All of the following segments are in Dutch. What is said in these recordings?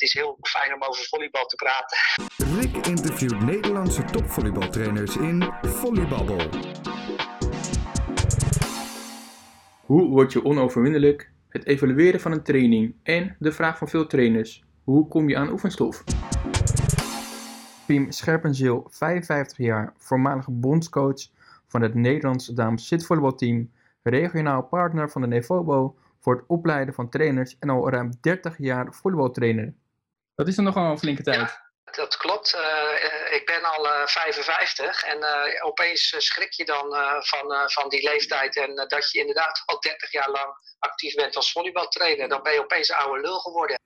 het is heel fijn om over volleybal te praten. Rick interviewt Nederlandse topvolleybaltrainers in Volleybabbel. Hoe word je onoverwinnelijk? Het evalueren van een training en de vraag van veel trainers: hoe kom je aan oefenstof? Piem Scherpenzeel, 55 jaar, voormalige bondscoach van het Nederlandse dames zitvolleybalteam, regionaal partner van de Nevobo voor het opleiden van trainers en al ruim 30 jaar volleybaltrainer. Dat is dan nogal een flinke tijd. Dat klopt. Uh, ik ben al uh, 55 en uh, opeens schrik je dan van, van die leeftijd en dat je inderdaad al 30 jaar lang actief bent als volleybaltrainer. Dan ben je opeens een oude lul geworden.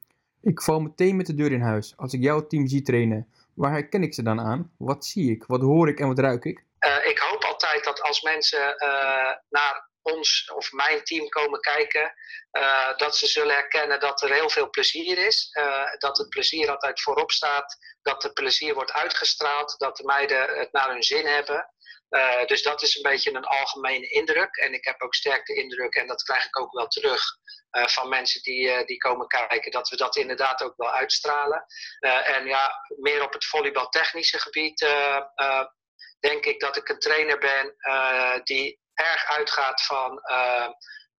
Ik val meteen met de deur in huis als ik jouw team zie trainen. Waar herken ik ze dan aan? Wat zie ik? Wat hoor ik en wat ruik ik? ik hoop altijd dat als mensen naar ons of mijn team komen kijken, uh, dat ze zullen herkennen dat er heel veel plezier is. Uh, dat het plezier altijd voorop staat, dat het plezier wordt uitgestraald, dat de meiden het naar hun zin hebben. Uh, dus dat is een beetje een algemene indruk. En ik heb ook sterk de indruk, en dat krijg ik ook wel terug van mensen die, die komen kijken, dat we dat inderdaad ook wel uitstralen. en ja, meer op het volleybaltechnische gebied denk ik dat ik een trainer ben die erg uitgaat van uh,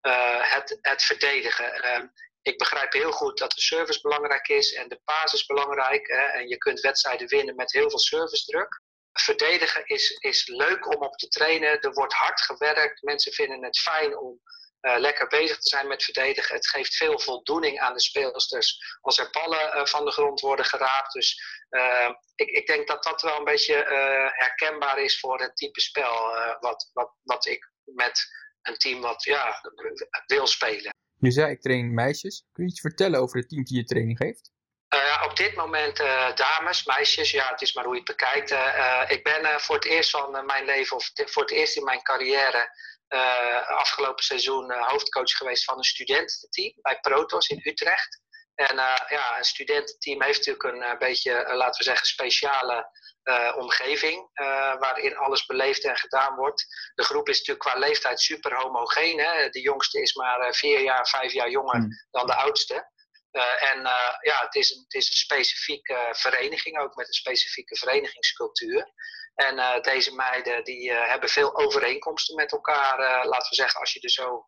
uh, het, het verdedigen. Uh, ik begrijp heel goed dat de service belangrijk is en de basis belangrijk. Hè, en je kunt wedstrijden winnen met heel veel servicedruk. Verdedigen is, is leuk om op te trainen. Er wordt hard gewerkt. Mensen vinden het fijn om uh, lekker bezig te zijn met verdedigen. Het geeft veel voldoening aan de speelsters als er ballen uh, van de grond worden geraakt. Dus uh, ik, ik, denk dat dat wel een beetje herkenbaar is voor het type spel wat, wat, wat ik met een team wat ja, wil spelen. Nu zei ik train meisjes. Kun je iets vertellen over het team die je training geeft? Uh, op dit moment uh, dames, meisjes, ja, het is maar hoe je het bekijkt. Uh, ik ben voor het eerst van mijn leven, of voor het eerst in mijn carrière, afgelopen seizoen hoofdcoach geweest van een studententeam bij Protos in Utrecht. En ja, een studententeam heeft natuurlijk een beetje, laten we zeggen, speciale omgeving waarin alles beleefd en gedaan wordt. De groep is natuurlijk qua leeftijd super homogeen. Hè? De jongste is maar vier jaar, vijf jaar jonger mm. dan de oudste. En ja, het is, een, het is een specifieke vereniging, ook met een specifieke verenigingscultuur. En deze meiden die hebben veel overeenkomsten met elkaar, laten we zeggen, als je er zo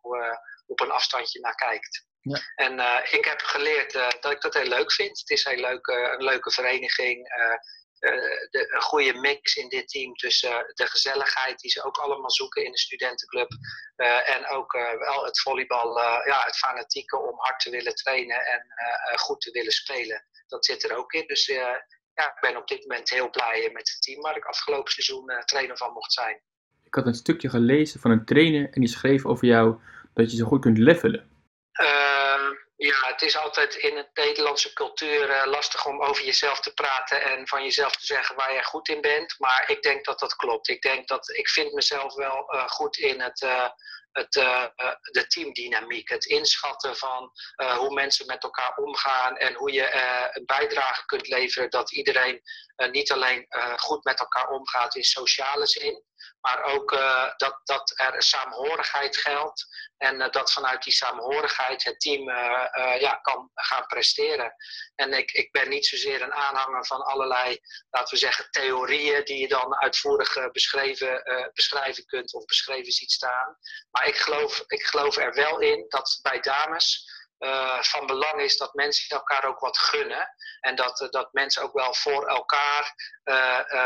op een afstandje naar kijkt. Ja. En ik heb geleerd dat ik dat heel leuk vind. Het is heel leuk, een leuke vereniging. Eh, de, een goede mix in dit team tussen de gezelligheid die ze ook allemaal zoeken in de studentenclub. Uh, en ook uh, wel het volleybal, ja, het fanatieke om hard te willen trainen en goed te willen spelen. Dat zit er ook in. Dus ja, ik ben op dit moment heel blij met het team waar ik afgelopen seizoen trainer van mocht zijn. Ik had een stukje gelezen van een trainer en die schreef over jou dat je zo goed kunt levelen. Ja, het is altijd in het Nederlandse cultuur uh, lastig om over jezelf te praten en van jezelf te zeggen waar je goed in bent. Maar ik denk dat dat klopt. Ik denk dat ik vind mezelf wel uh, goed in het, uh, het, de teamdynamiek. Het inschatten van hoe mensen met elkaar omgaan en hoe je een bijdrage kunt leveren dat iedereen niet alleen goed met elkaar omgaat in sociale zin, maar ook uh, dat, dat er saamhorigheid geldt en uh, dat vanuit die saamhorigheid het team uh, ja, kan gaan presteren. En ik, ik ben niet zozeer een aanhanger van allerlei, laten we zeggen, theorieën die je dan uitvoerig beschreven, beschrijven kunt of beschreven ziet staan. Maar ik geloof, ik geloof er wel in dat bij dames. Van belang is dat mensen elkaar ook wat gunnen. En dat, dat mensen ook wel voor elkaar,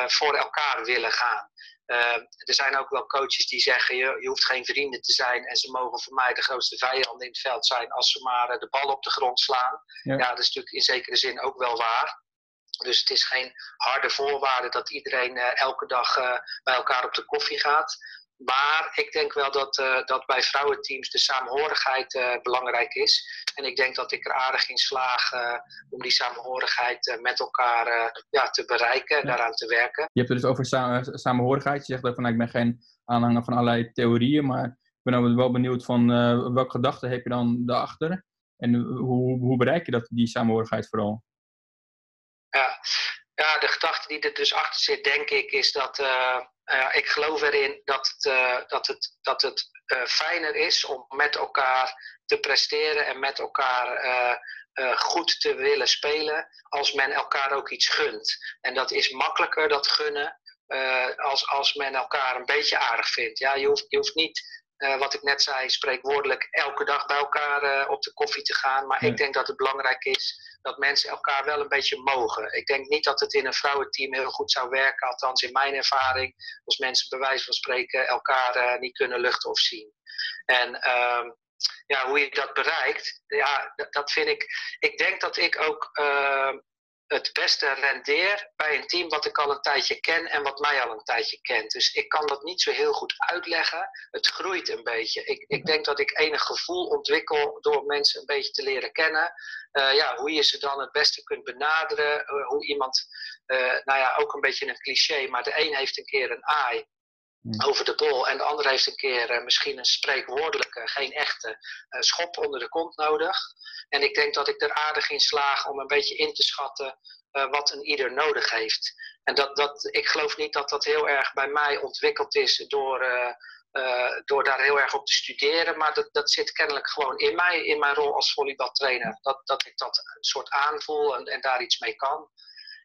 voor elkaar willen gaan. Uh, er zijn ook wel coaches die zeggen: je, je hoeft geen vrienden te zijn en ze mogen voor mij de grootste vijanden in het veld zijn als ze maar uh, de bal op de grond slaan. Ja. ja. dat is natuurlijk in zekere zin ook wel waar. Dus het is geen harde voorwaarde dat iedereen uh, elke dag bij elkaar op de koffie gaat. Maar ik denk wel dat, uh, dat bij vrouwenteams de saamhorigheid uh, belangrijk is. En ik denk dat ik er aardig in slaag uh, om die saamhorigheid met elkaar ja, te bereiken, ja. daaraan te werken. Je hebt het dus over sa samenhorigheid. Je zegt dat van, nou, ik ben geen aanhanger van allerlei theorieën, maar ik ben wel benieuwd van welke gedachten heb je dan daarachter? En hoe, hoe bereik je dat, die samenhorigheid vooral? Ja, ja, de gedachte die er dus achter zit, denk ik, is dat uh, ik geloof erin dat het, uh, dat het, dat het uh, fijner is om met elkaar te presteren en met elkaar goed te willen spelen als men elkaar ook iets gunt. En dat is makkelijker, dat gunnen, als, als men elkaar een beetje aardig vindt. Ja, je, hoeft, je hoeft niet wat ik net zei, spreekwoordelijk elke dag bij elkaar op de koffie te gaan. Maar ik denk dat het belangrijk is dat mensen elkaar wel een beetje mogen. Ik denk niet dat het in een vrouwenteam heel goed zou werken, althans in mijn ervaring, als mensen bij wijze van spreken elkaar uh, niet kunnen luchten of zien. En ehm, ja, hoe je dat bereikt, ja, dat vind ik. Ik denk dat ik ook ehm, het beste rendeer bij een team wat ik al een tijdje ken en wat mij al een tijdje kent. Dus ik kan dat niet zo heel goed uitleggen. Het groeit een beetje. Ik, ik denk dat ik enig gevoel ontwikkel door mensen een beetje te leren kennen. Uh, ja, hoe je ze dan het beste kunt benaderen. Uh, hoe iemand, uh, nou ja, ook een beetje een cliché, maar de een heeft een keer een Hmm. Over de bol. En de ander heeft een keer uh, misschien een spreekwoordelijke, geen echte uh, schop onder de kont nodig. En ik denk dat ik er aardig in slaag om een beetje in te schatten wat een ieder nodig heeft. En dat, dat, ik geloof niet dat dat heel erg bij mij ontwikkeld is door, door daar heel erg op te studeren. Maar dat, dat zit kennelijk gewoon in mij, in mijn rol als volleybaltrainer. Dat, dat ik dat een soort aanvoel en, en daar iets mee kan.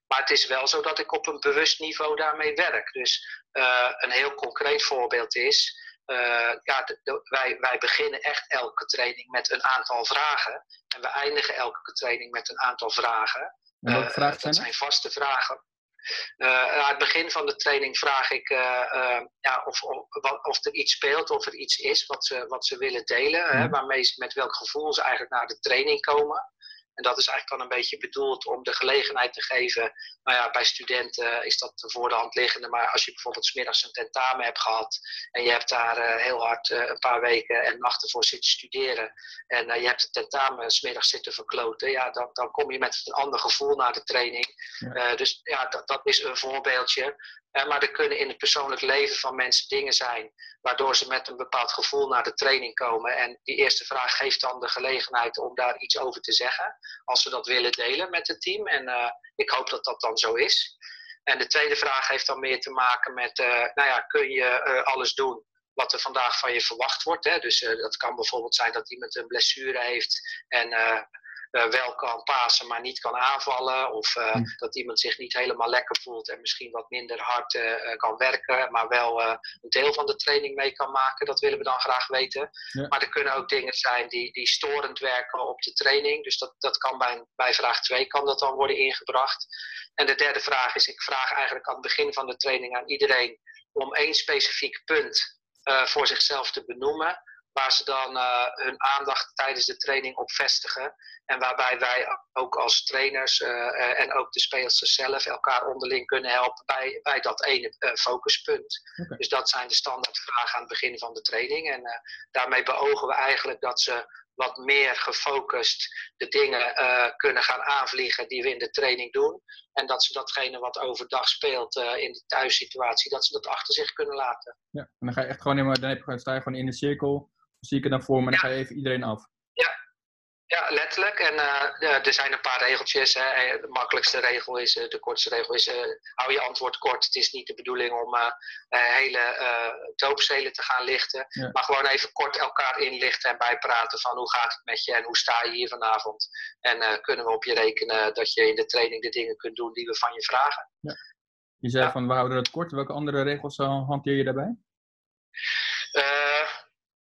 Maar het is wel zo dat ik op een bewust niveau daarmee werk. Dus uh, een heel concreet voorbeeld is. Uh, ja, de, de, wij, wij beginnen echt elke training met een aantal vragen. En we eindigen elke training met een aantal vragen. Uh, vragen dat zijn vaste vragen. aan het begin van de training vraag ik ja, of, of, of, er iets speelt, of er iets is wat ze, wat ze willen delen. Hè, mhm. waarmee ze, met welk gevoel ze eigenlijk naar de training komen. En dat is eigenlijk dan een beetje bedoeld om de gelegenheid te geven. Nou ja, bij studenten is dat voor de hand liggende. Maar als je bijvoorbeeld smiddags een tentamen hebt gehad. En je hebt daar uh, heel hard uh, een paar weken en nachten voor zitten studeren. En uh, je hebt het tentamen smiddags zitten verkloten. Ja, dan, dan kom je met een ander gevoel naar de training. Ja. dus ja, dat, dat is een voorbeeldje. Maar er kunnen in het persoonlijk leven van mensen dingen zijn. Waardoor ze met een bepaald gevoel naar de training komen. En die eerste vraag geeft dan de gelegenheid om daar iets over te zeggen als ze dat willen delen met het team. En uh, ik hoop dat dat dan zo is. En de tweede vraag heeft dan meer te maken met, uh, nou ja, kun je uh, alles doen wat er vandaag van je verwacht wordt? Hè? Dus dat kan bijvoorbeeld zijn dat iemand een blessure heeft en wel kan pasen, maar niet kan aanvallen. Of uh, mm. dat iemand zich niet helemaal lekker voelt en misschien wat minder hard uh, kan werken, maar wel een deel van de training mee kan maken. Dat willen we dan graag weten. Ja. Maar er kunnen ook dingen zijn die, die storend werken op de training. Dus dat, dat kan bij, bij vraag 2 kan dat dan worden ingebracht. En de derde vraag is, ik vraag eigenlijk aan het begin van de training aan iedereen om één specifiek punt voor zichzelf te benoemen waar ze dan uh, hun aandacht tijdens de training op vestigen. En waarbij wij ook als trainers uh, en ook de spelers zelf elkaar onderling kunnen helpen bij, bij dat ene uh, focuspunt. Okay. Dus dat zijn de standaardvragen aan het begin van de training. En daarmee beogen we eigenlijk dat ze wat meer gefocust de dingen kunnen gaan aanvliegen die we in de training doen. En dat ze datgene wat overdag speelt in de thuissituatie, dat ze dat achter zich kunnen laten. Ja, en dan ga je echt gewoon in, dan heb je, sta je gewoon in de cirkel zie ik het dan voor me en dan ga je even iedereen af. Ja, ja letterlijk. En uh, er zijn een paar regeltjes. Hè. Eh, de makkelijkste regel is, uh, de kortste regel is, uh, hou je antwoord kort. Het is niet de bedoeling om hele doopzelen te gaan lichten. Ja. Maar gewoon even kort elkaar inlichten en bijpraten van hoe gaat het met je en hoe sta je hier vanavond. En kunnen we op je rekenen dat je in de training de dingen kunt doen die we van je vragen. Ja. Je zei van we houden het kort. Welke andere regels hanteer je daarbij?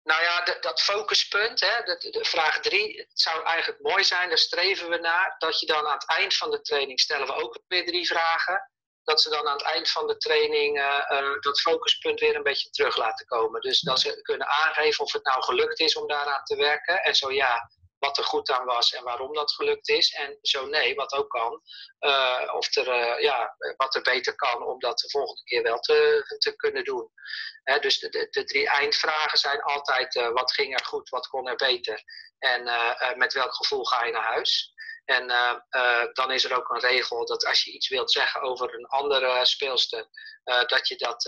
Nou ja, dat focuspunt, hè, de, de, vraag drie, het zou eigenlijk mooi zijn, daar streven we naar, dat je dan aan het eind van de training stellen we ook weer drie vragen. Dat ze dan aan het eind van de training uh, uh, dat focuspunt weer een beetje terug laten komen. Dus dat ze kunnen aangeven of het nou gelukt is om daaraan te werken. En zo ja, wat er goed aan was en waarom dat gelukt is. En zo nee, wat ook kan. Uh, of er, uh, ja, wat er beter kan om dat de volgende keer wel te, te kunnen doen. Hè, dus de, de, de, drie eindvragen zijn altijd uh, wat ging er goed, wat kon er beter. En met welk gevoel ga je naar huis. En dan is er ook een regel dat als je iets wilt zeggen over een andere speelster, dat je dat,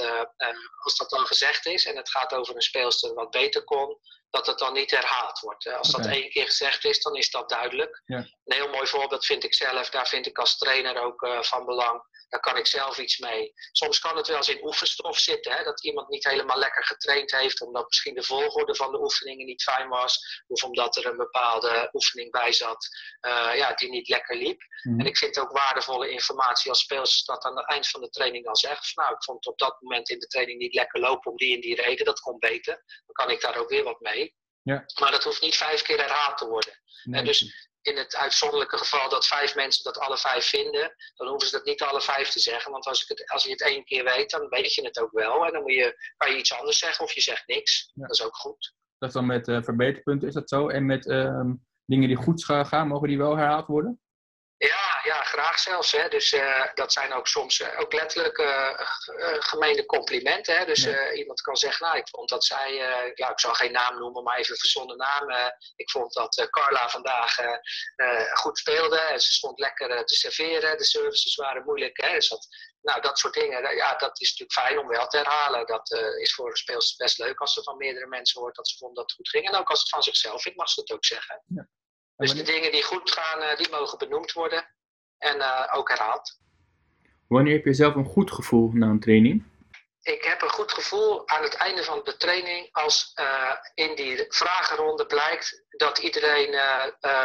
als dat dan gezegd is en het gaat over een speelster wat beter kon, dat het dan niet herhaald wordt. Als okay. dat één keer gezegd is, dan is dat duidelijk. Ja. Een heel mooi voorbeeld vind ik zelf, daar vind ik als trainer ook uh, van belang. Daar kan ik zelf iets mee. Soms kan het wel eens in oefenstof zitten, hè, dat iemand niet helemaal lekker getraind heeft, omdat misschien de volgorde van de oefeningen niet fijn was, of omdat er een bepaalde oefening bij zat uh, ja, die niet lekker liep. Mhm. En ik vind ook waardevolle informatie als speels dat aan het eind van de training dan zegt, van, nou, ik vond het op dat moment in de training niet lekker lopen om die en die reden, dat komt beter. Dan kan ik daar ook weer wat mee. Ja. Maar dat hoeft niet vijf keer herhaald te worden. En dus in het uitzonderlijke geval dat vijf mensen dat alle vijf vinden, dan hoeven ze dat niet alle vijf te zeggen. Want als, ik het, als je het één keer weet, dan weet je het ook wel. En dan moet je, kan je iets anders zeggen of je zegt niks. Dat is ook goed. Dat is dan met uh, verbeterpunten, is dat zo? En met uh, dingen die goed gaan, mogen die wel herhaald worden? Ja, graag zelfs. Hè. Dus uh, dat zijn ook soms uh, ook letterlijk uh, gemeende complimenten. Hè. Dus iemand kan zeggen, nou, ik vond dat zij, ja, ik zal geen naam noemen, maar even een verzonnen naam. ik vond dat Carla vandaag goed speelde en ze stond lekker te serveren. De services waren moeilijk. Hè. Dus dat, nou, dat soort dingen, ja, dat is natuurlijk fijn om wel te herhalen. Dat is voor een speelster best leuk als er van meerdere mensen hoort dat ze vonden dat het goed ging. En ook als het van zichzelf vindt, mag ze het ook zeggen. Ja. Dus de dingen die goed gaan, eh, die mogen benoemd worden en eh, ook herhaald. Wanneer heb je zelf een goed gevoel na een training? Ik heb een goed gevoel aan het einde van de training als uh, in die vragenronde blijkt dat iedereen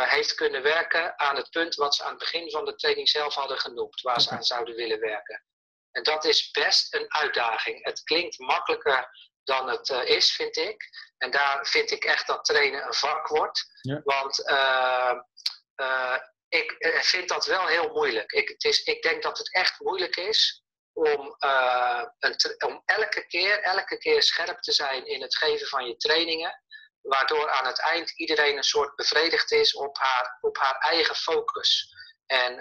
heeft kunnen werken aan het punt wat ze aan het begin van de training zelf hadden genoemd, waar ze aan zouden willen werken. En dat is best een uitdaging. Het klinkt makkelijker dan het is, vind ik. En daar vind ik echt dat trainen een vak wordt. Want uh, uh, ik eh, vind dat wel heel moeilijk. Ik, het is, ik denk dat het echt moeilijk is om, een, om elke, keer, elke keer scherp te zijn in het geven van je trainingen. Waardoor aan het eind iedereen een soort bevredigd is op haar, op haar eigen focus. En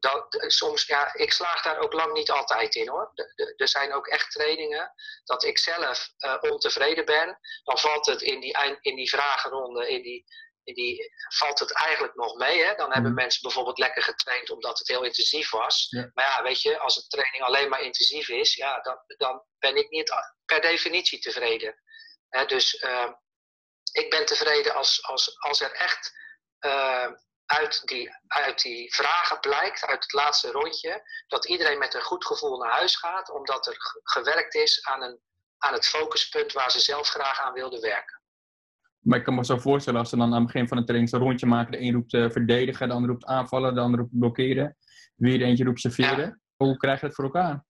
dat, soms, ja, ik slaag daar ook lang niet altijd in hoor. Er zijn ook echt trainingen dat ik zelf ontevreden ben. Dan valt het in die, in die vragenronde, in die, in die, valt het eigenlijk nog mee. Hè? Dan hebben mhm. mensen bijvoorbeeld lekker getraind omdat het heel intensief was. Maar ja, weet je, als een training alleen maar intensief is, ja, dan, dan ben ik niet per definitie tevreden. dus uh, ik ben tevreden als, als, als er echt. Uh, uit die, uit die vragen blijkt, uit het laatste rondje, dat iedereen met een goed gevoel naar huis gaat, omdat er gewerkt is aan, een, aan het focuspunt waar ze zelf graag aan wilden werken. Maar ik kan me zo voorstellen als ze dan aan het begin van de training zo'n rondje maken, de een roept uh, verdedigen, de ander roept aanvallen, de ander roept blokkeren, weer eentje roept serveren. Hoe krijg je dat voor elkaar?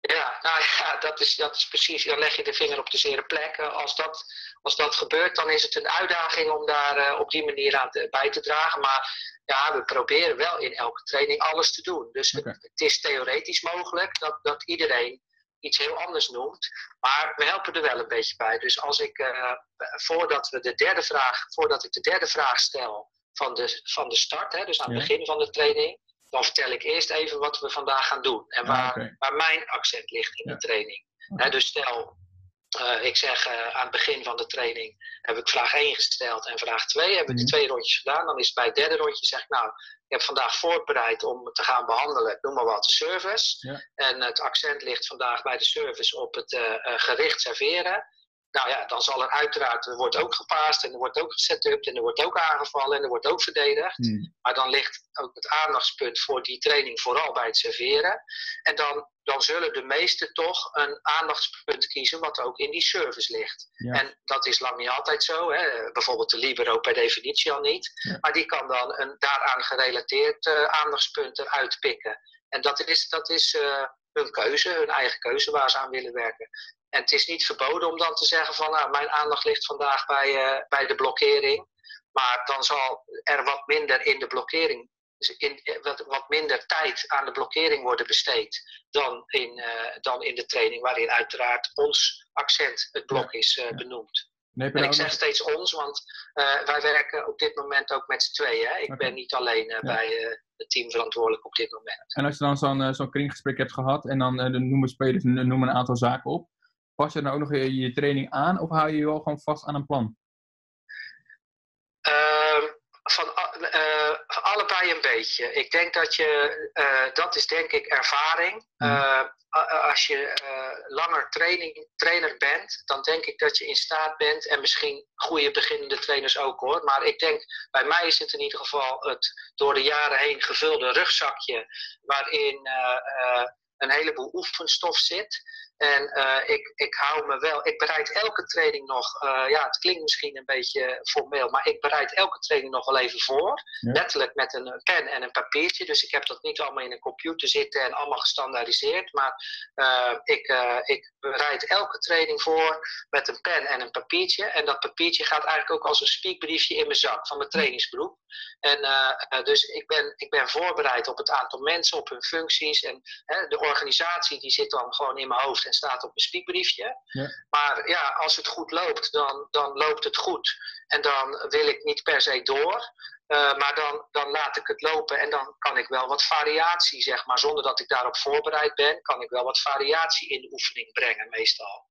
Ja, nou ja, dat is, dat is precies, dan leg je de vinger op de zere plek. Als dat, als dat gebeurt, dan is het een uitdaging om daar uh, op die manier aan te, bij te dragen. Maar ja, we proberen wel in elke training alles te doen. Dus het, het, is theoretisch mogelijk dat, dat iedereen iets heel anders noemt. Maar we helpen er wel een beetje bij. Dus als ik, uh, voordat, we de derde vraag, voordat ik de derde vraag stel van de, van de start, hè, dus aan het begin van de training, dan vertel ik eerst even wat we vandaag gaan doen. En waar, waar mijn accent ligt in de training. dus stel, uh, ik zeg uh, aan het begin van de training heb ik vraag 1 gesteld en vraag 2 hebben we de twee rondjes gedaan. Dan is het bij het derde rondje zeg ik nou, ik heb vandaag voorbereid om te gaan behandelen, noem maar wat, de service. Ja. En het accent ligt vandaag bij de service op het uh, gericht serveren. Nou ja, dan zal er uiteraard, er wordt ook gepaast en er wordt ook gesetupt en er wordt ook aangevallen en er wordt ook verdedigd. Hmm. Maar dan ligt ook het aandachtspunt voor die training vooral bij het serveren. En dan, dan zullen de meesten toch een aandachtspunt kiezen wat ook in die service ligt. En dat is lang niet altijd zo. Hè. Bijvoorbeeld de libero per definitie al niet. Maar die kan dan een daaraan gerelateerd uh, aandachtspunt eruit pikken. En dat is, dat is uh, hun keuze, hun eigen keuze waar ze aan willen werken. En het is niet verboden om dan te zeggen van nou, mijn aandacht ligt vandaag bij, uh, bij de blokkering. Maar dan zal er wat minder in de blokkering, dus in, eh, wat, wat minder tijd aan de blokkering worden besteed dan in, uh, dan in de training, waarin uiteraard ons accent, het blok, is uh, benoemd. Nee, en ik zeg steeds ons, want wij werken op dit moment ook met z'n tweeën. Ik ben niet alleen bij het team verantwoordelijk op dit moment. En als je dan zo'n zo'n kringgesprek hebt gehad en dan noemen spelers noemen een aantal zaken op, Pas je dan ook nog je, je training aan of hou je je wel gewoon vast aan een plan? Uh, van uh, allebei een beetje. Ik denk dat je, dat is denk ik ervaring. Mhm. als je langer training, trainer bent, dan denk ik dat je in staat bent, en misschien goede beginnende trainers ook hoor, maar ik denk, bij mij is het in ieder geval het door de jaren heen gevulde rugzakje, waarin een heleboel oefenstof zit. En uh, ik, ik hou me wel, ik bereid elke training nog, uh, ja, het klinkt misschien een beetje formeel, maar ik bereid elke training nog wel even voor. Ja. Letterlijk met een pen en een papiertje. Dus ik heb dat niet allemaal in een computer zitten en allemaal gestandaardiseerd. Maar uh, ik, ik bereid elke training voor met een pen en een papiertje. En dat papiertje gaat eigenlijk ook als een speakbriefje in mijn zak van mijn trainingsgroep. En dus ik ben, ik ben voorbereid op het aantal mensen, op hun functies. En de organisatie die zit dan gewoon in mijn hoofd en staat op een spiekbriefje. Ja. Maar ja, als het goed loopt, dan, dan loopt het goed. En dan wil ik niet per se door. Uh, maar dan, dan laat ik het lopen en dan kan ik wel wat variatie, zeg maar, zonder dat ik daarop voorbereid ben, kan ik wel wat variatie in de oefening brengen, meestal.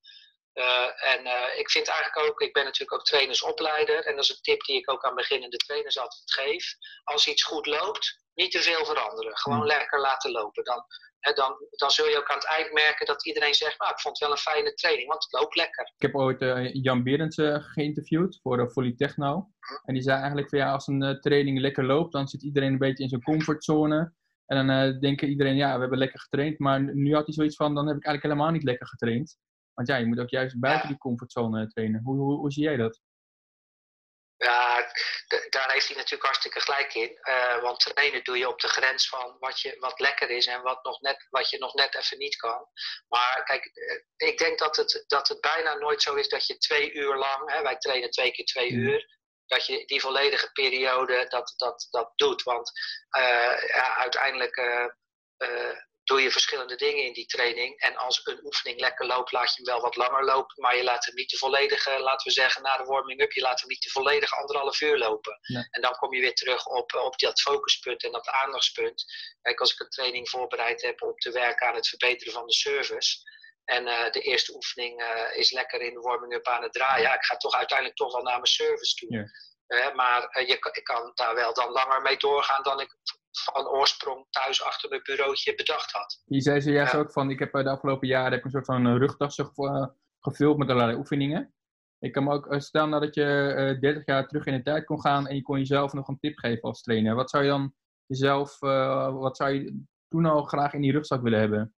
Uh, en uh, ik vind eigenlijk ook, ik ben natuurlijk ook trainersopleider en dat is een tip die ik ook aan beginnende trainers altijd geef. Als iets goed loopt, niet te veel veranderen. Gewoon Hmm. lekker laten lopen. Dan, hè, dan, dan zul je ook aan het eind merken dat iedereen zegt, nou, ik vond het wel een fijne training, want het loopt lekker. Ik heb ooit eh, Jan Berends eh, geïnterviewd voor Polytechno. En die zei eigenlijk van ja, als een eh, training lekker loopt, dan zit iedereen een beetje in zijn comfortzone. En dan eh denken iedereen, ja, we hebben lekker getraind. Maar nu had hij zoiets van, dan heb ik eigenlijk helemaal niet lekker getraind. Want ja, je moet ook juist buiten die comfortzone eh, trainen. Hoe, hoe, hoe zie jij dat? Ja, daar heeft hij natuurlijk hartstikke gelijk in. Eh, want trainen doe je op de grens van wat, je, wat lekker is en wat, nog net, wat je nog net even niet kan. Maar kijk, eh, ik denk dat het, dat het bijna nooit zo is dat je twee uur lang, hè, wij trainen twee keer twee Mhm. uur, dat je die volledige periode dat, dat, dat doet. Want ja, uiteindelijk doe je verschillende dingen in die training. En als een oefening lekker loopt, laat je hem wel wat langer lopen. Maar je laat hem niet de volledige, laten we zeggen, na de warming-up, je laat hem niet de volledige anderhalf uur lopen. En dan kom je weer terug op, op dat focuspunt en dat aandachtspunt. Kijk, als ik een training voorbereid heb om te werken aan het verbeteren van de service. En eh, de eerste oefening eh, is lekker in de warming-up aan het draaien. Ja, ik ga toch uiteindelijk toch wel naar mijn service toe. Ja. Maar eh, je, ik kan daar wel dan langer mee doorgaan dan ik van oorsprong thuis achter mijn bureautje bedacht had. Je zei zojuist Ja. ook van, ik heb eh, de afgelopen jaren heb ik een soort van eh, rugtas gevuld met allerlei oefeningen. Ik kan me ook stel nou dat je eh 30 jaar terug in de tijd kon gaan en je kon jezelf nog een tip geven als trainer. Wat zou je dan jezelf, wat zou je toen al graag in die rugzak willen hebben?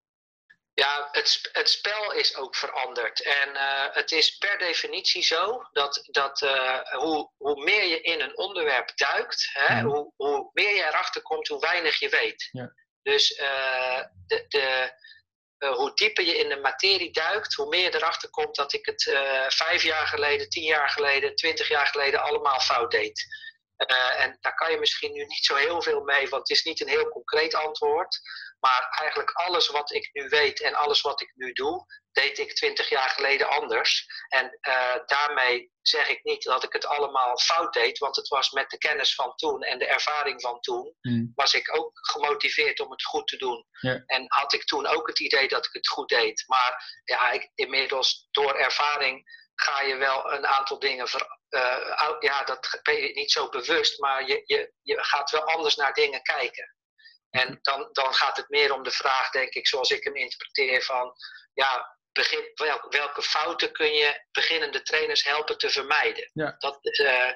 Ja, het, het spel is ook veranderd. En eh, het is per definitie zo dat, dat eh, hoe, hoe meer je in een onderwerp duikt, hè, Mhm. hoe, hoe meer je erachter komt, hoe weinig je weet. Ja. Dus eh, de, de, hoe dieper je in de materie duikt, hoe meer je erachter komt dat ik het vijf jaar geleden, tien jaar geleden, twintig jaar geleden allemaal fout deed. En daar kan je misschien nu niet zo heel veel mee, want het is niet een heel concreet antwoord. Maar eigenlijk alles wat ik nu weet en alles wat ik nu doe, deed ik twintig jaar geleden anders. En eh, daarmee zeg ik niet dat ik het allemaal fout deed, want het was met de kennis van toen en de ervaring van toen, Hmm. was ik ook gemotiveerd om het goed te doen. Ja. En had ik toen ook het idee dat ik het goed deed. Maar ja, ik, inmiddels door ervaring ga je wel een aantal dingen ver, eh, ja, dat ben je niet zo bewust, maar je, je, je gaat wel anders naar dingen kijken. En dan, dan gaat het meer om de vraag, denk ik, zoals ik hem interpreteer, van ja, begin, wel, welke fouten kun je beginnende trainers helpen te vermijden? Ja. Dat, eh,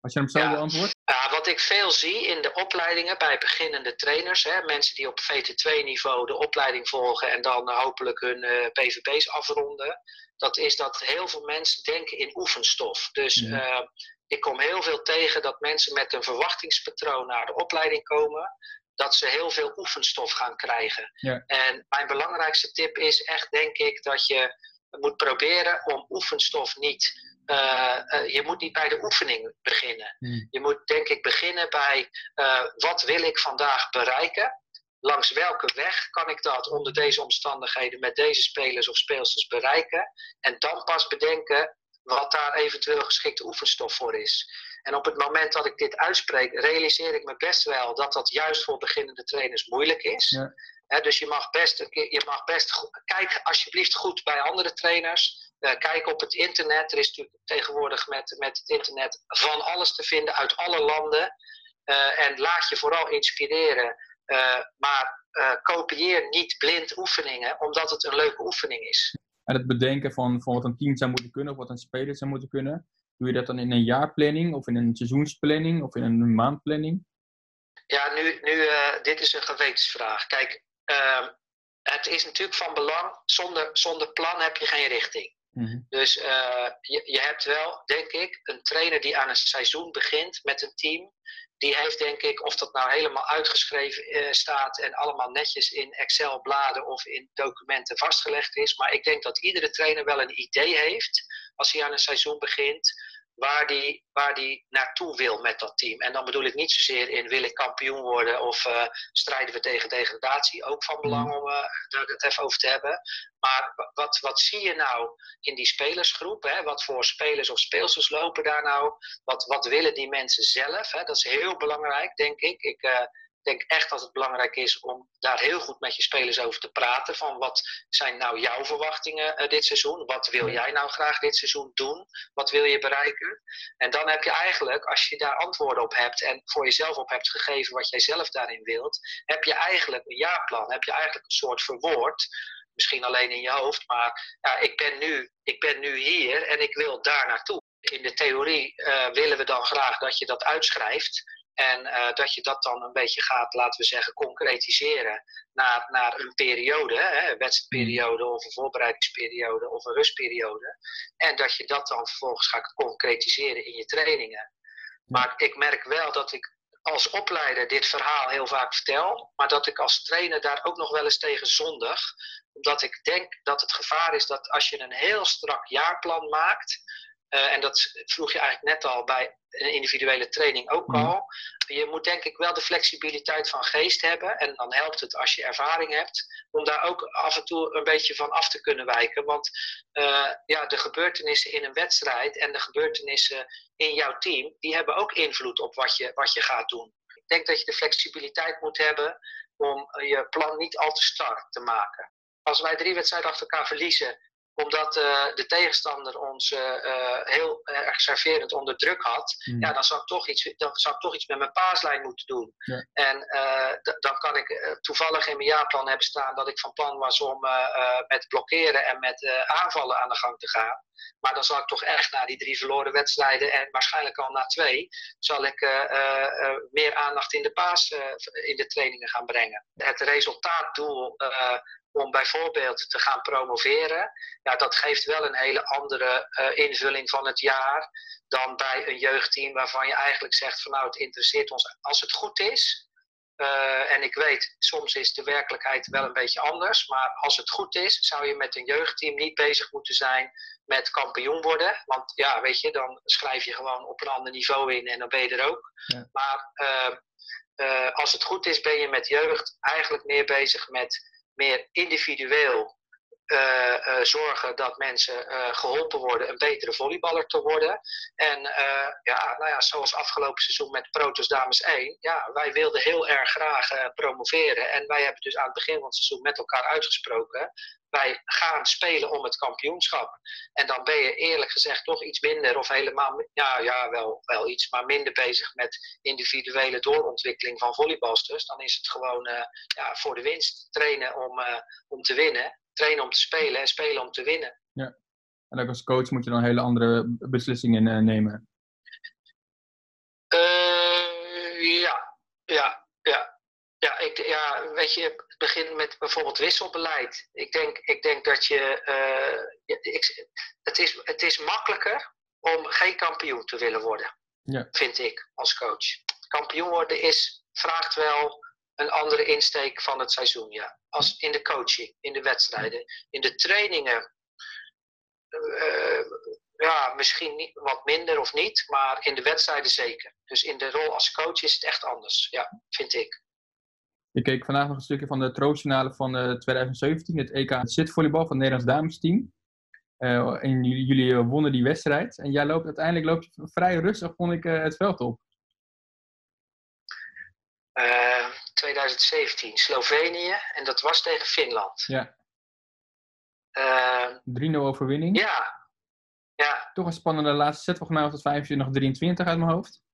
Als je hem zo Ja. beantwoordt? wat ik veel zie in de opleidingen bij beginnende trainers, hè, mensen die op VT2-niveau de opleiding volgen en dan eh, hopelijk hun eh, PVB's afronden, dat is dat heel veel mensen denken in oefenstof. Dus Ja. ik kom heel veel tegen dat mensen met een verwachtingspatroon naar de opleiding komen, dat ze heel veel oefenstof gaan krijgen. Ja. En mijn belangrijkste tip is echt, denk ik, dat je moet proberen om oefenstof niet. eh, eh, je moet niet bij de oefening beginnen. Hmm. Je moet denk ik beginnen bij eh, wat wil ik vandaag bereiken? Langs welke weg kan ik dat onder deze omstandigheden met deze spelers of speelsters bereiken? En dan pas bedenken wat daar eventueel geschikte oefenstof voor is. En op het moment dat ik dit uitspreek, realiseer ik me best wel dat dat juist voor beginnende trainers moeilijk is. Ja. Dus je mag best, je mag best kijk alsjeblieft goed bij andere trainers. Eh, kijk op het internet. Er is natuurlijk tegenwoordig met, met het internet van alles te vinden uit alle landen. en laat je vooral inspireren. maar kopieer niet blind oefeningen, omdat het een leuke oefening is. En het bedenken van, van wat een team zou moeten kunnen of wat een speler zou moeten kunnen, doe je dat dan in een jaarplanning of in een seizoensplanning of in een maandplanning? Ja, nu, nu uh, dit is een gewetensvraag. Kijk, uh, het is natuurlijk van belang, zonder, zonder plan heb je geen richting. Mm Dus uh, je, je hebt wel, denk ik, een trainer die aan een seizoen begint met een team. Die heeft, denk ik, of dat nou helemaal uitgeschreven uh, staat en allemaal netjes in Excel-bladen of in documenten vastgelegd is. Maar ik denk dat iedere trainer wel een idee heeft als hij aan een seizoen begint waar die, waar die naartoe wil met dat team. En dan bedoel ik niet zozeer in wil ik kampioen worden of uh, strijden we tegen degradatie. Ook van belang mm. om uh, daar het even over te hebben. Maar wat, wat zie je nou in die spelersgroep? Hè? Wat voor spelers of speelsters lopen daar nou? Wat, wat willen die mensen zelf? Hè? Dat is heel belangrijk, denk ik. Ik, uh, denk echt dat het belangrijk is om daar heel goed met je spelers over te praten. Van wat zijn nou jouw verwachtingen uh, dit seizoen? Wat wil jij nou graag dit seizoen doen? Wat wil je bereiken? En dan heb je eigenlijk, als je daar antwoorden op hebt en voor jezelf op hebt gegeven wat jij zelf daarin wilt, heb je eigenlijk een jaarplan. Heb je eigenlijk een soort verwoord. Misschien alleen in je hoofd, maar ja, ik, ben nu, ik ben nu hier en ik wil daar naartoe. In de theorie uh, willen we dan graag dat je dat uitschrijft. En uh, dat je dat dan een beetje gaat, laten we zeggen, concretiseren naar, naar een periode, hè, een wedstrijdperiode of een voorbereidingsperiode of een rustperiode. En dat je dat dan vervolgens gaat concretiseren in je trainingen. Maar ik merk wel dat ik als opleider dit verhaal heel vaak vertel, maar dat ik als trainer daar ook nog wel eens tegen zondig. Omdat ik denk dat het gevaar is dat als je een heel strak jaarplan maakt, uh, en dat vroeg je eigenlijk net al bij een individuele training ook mhm. al. Je moet denk ik wel de flexibiliteit van geest hebben. En dan helpt het als je ervaring hebt. Om daar ook af en toe een beetje van af te kunnen wijken. Want uh, ja, de gebeurtenissen in een wedstrijd en de gebeurtenissen in jouw team. Die hebben ook invloed op wat je, wat je gaat doen. Ik denk dat je de flexibiliteit moet hebben om je plan niet al te strak te maken. Als wij drie wedstrijden achter elkaar verliezen omdat uh, de tegenstander ons uh, heel erg serverend onder druk had, mm. ja, dan, zou ik toch iets, dan zou ik toch iets met mijn paaslijn moeten doen. Ja. En dan kan ik toevallig in mijn jaarplan hebben staan dat ik van plan was om met blokkeren en met aanvallen aan de gang te gaan. Maar dan zal ik toch echt na die drie verloren wedstrijden en waarschijnlijk al na twee, zal ik meer aandacht in de paas in de trainingen gaan brengen. Het resultaatdoel om bijvoorbeeld te gaan promoveren, ja, dat geeft wel een hele andere uh, invulling van het jaar dan bij een jeugdteam waarvan je eigenlijk zegt van nou het interesseert ons als het goed is. Uh, en ik weet, soms is de werkelijkheid wel een beetje anders, maar als het goed is, zou je met een jeugdteam niet bezig moeten zijn met kampioen worden. Want ja, weet je, dan schrijf je gewoon op een ander niveau in en dan ben je er ook. Ja. Maar uh, als het goed is, ben je met jeugd eigenlijk meer bezig met meer individueel uh, uh, zorgen dat mensen uh, geholpen worden een betere volleyballer te worden. En ja, nou ja, zoals afgelopen seizoen met Protos Dames 1, ja, wij wilden heel erg graag promoveren. En wij hebben dus aan het begin van het seizoen met elkaar uitgesproken. Wij gaan spelen om het kampioenschap. En dan ben je eerlijk gezegd toch iets minder, of helemaal, ja, ja wel, wel iets, maar minder bezig met individuele doorontwikkeling van volleybalsters. Dan is het gewoon ja, voor de winst trainen om, om te winnen trainen om te spelen en spelen om te winnen. Ja. En ook als coach moet je dan hele andere beslissingen uh, nemen. Ja, ja, ja. Ja, ik, ja, weet je, het begint met bijvoorbeeld wisselbeleid. Ik denk, ik denk dat je. Uh, ik, het, is, het is makkelijker om geen kampioen te willen worden, ja. vind ik als coach. Kampioen worden is, vraagt wel een andere insteek van het seizoen, ja. Als in de coaching, in de wedstrijden. In de trainingen, uh, ja, misschien niet, wat minder of niet, maar in de wedstrijden zeker. Dus in de rol als coach is het echt anders, ja, vind ik. Ik keek vandaag nog een stukje van de troostfinale van uh, 2017, het EK zitvolleybal van het Nederlands damesteam. Uh, en jullie, jullie, wonnen die wedstrijd. En jij loopt uiteindelijk loop je vrij rustig, vond ik, het veld op. 2017, Slovenië. En dat was tegen Finland. Ja. Uh, ehm, 3-0 overwinning. Ja. ja. Toch een spannende laatste set. Volgens mij was het 25-23 uit mijn hoofd.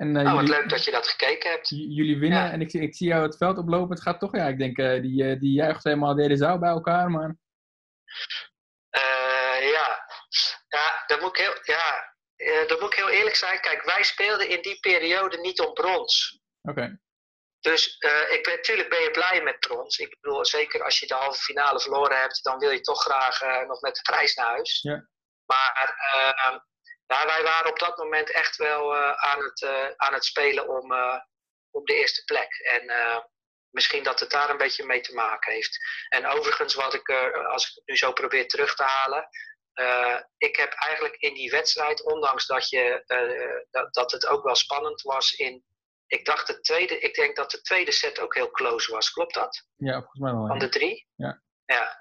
En uh, oh, wat leuk dat je dat gekeken hebt. Jullie winnen ja. en ik, ik zie jou het veld oplopen. Het gaat toch, ja, ik denk, uh, die, uh, die juicht helemaal de hele zaal bij elkaar, maar... ja. ja, dat moet ik heel, ja, dat moet ik heel eerlijk zijn. Kijk, wij speelden in die periode niet om brons. Oké. Dus uh, ik ben, natuurlijk ben je blij met brons. Ik bedoel, zeker als je de halve finale verloren hebt, dan wil je toch graag uh, nog met de prijs naar huis. Ja. Maar uh, nou, wij waren op dat moment echt wel aan, het, aan het spelen om, om de eerste plek. En misschien dat het daar een beetje mee te maken heeft. En overigens, wat ik, als ik het nu zo probeer terug te halen. ik heb eigenlijk in die wedstrijd, ondanks dat, je, dat, dat het ook wel spannend was in ik dacht de tweede, ik denk dat de tweede set ook heel close was. Klopt dat? Ja, volgens mij wel. Van de drie? Ja. Ja.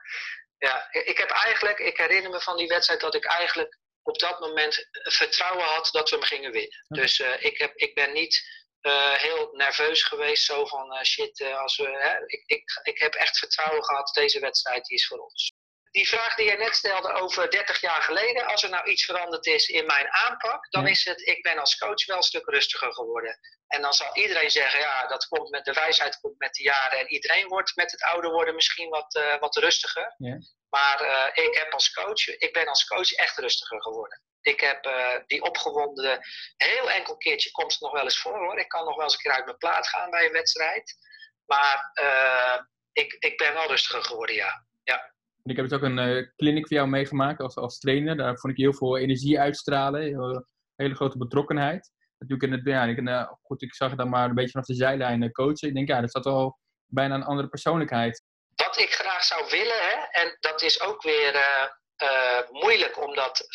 ja. Ik heb eigenlijk, ik herinner me van die wedstrijd dat ik eigenlijk op dat moment vertrouwen had dat we hem gingen winnen. Dus uh, ik, heb, ik ben niet uh, heel nerveus geweest, zo van uh, shit, als we, hè, ik, ik, ik heb echt vertrouwen gehad, deze wedstrijd die is voor ons die vraag die jij net stelde over 30 jaar geleden, als er nou iets veranderd is in mijn aanpak, dan is het, ik ben als coach wel een stuk rustiger geworden. En dan zal iedereen zeggen, ja, dat komt met de wijsheid, komt met de jaren. En iedereen wordt met het ouder worden misschien wat, wat rustiger. Ja. Maar uh, ik heb als coach, ik ben als coach echt rustiger geworden. Ik heb uh, die opgewonden, heel enkel keertje komt het nog wel eens voor hoor. Ik kan nog wel eens een keer uit mijn plaat gaan bij een wedstrijd. Maar ik, ik ben wel rustiger geworden, ja. ja. Ik heb dus ook een clinic voor jou meegemaakt als, als trainer. Daar vond ik heel veel energie uitstralen. Hele grote betrokkenheid. Natuurlijk in het, ja, ik, uh, goed, ik zag dan maar een beetje vanaf de zijlijn coachen. Ik denk, ja, dat staat wel bijna een andere persoonlijkheid. Wat ik graag zou willen, hè, en dat is ook weer moeilijk om dat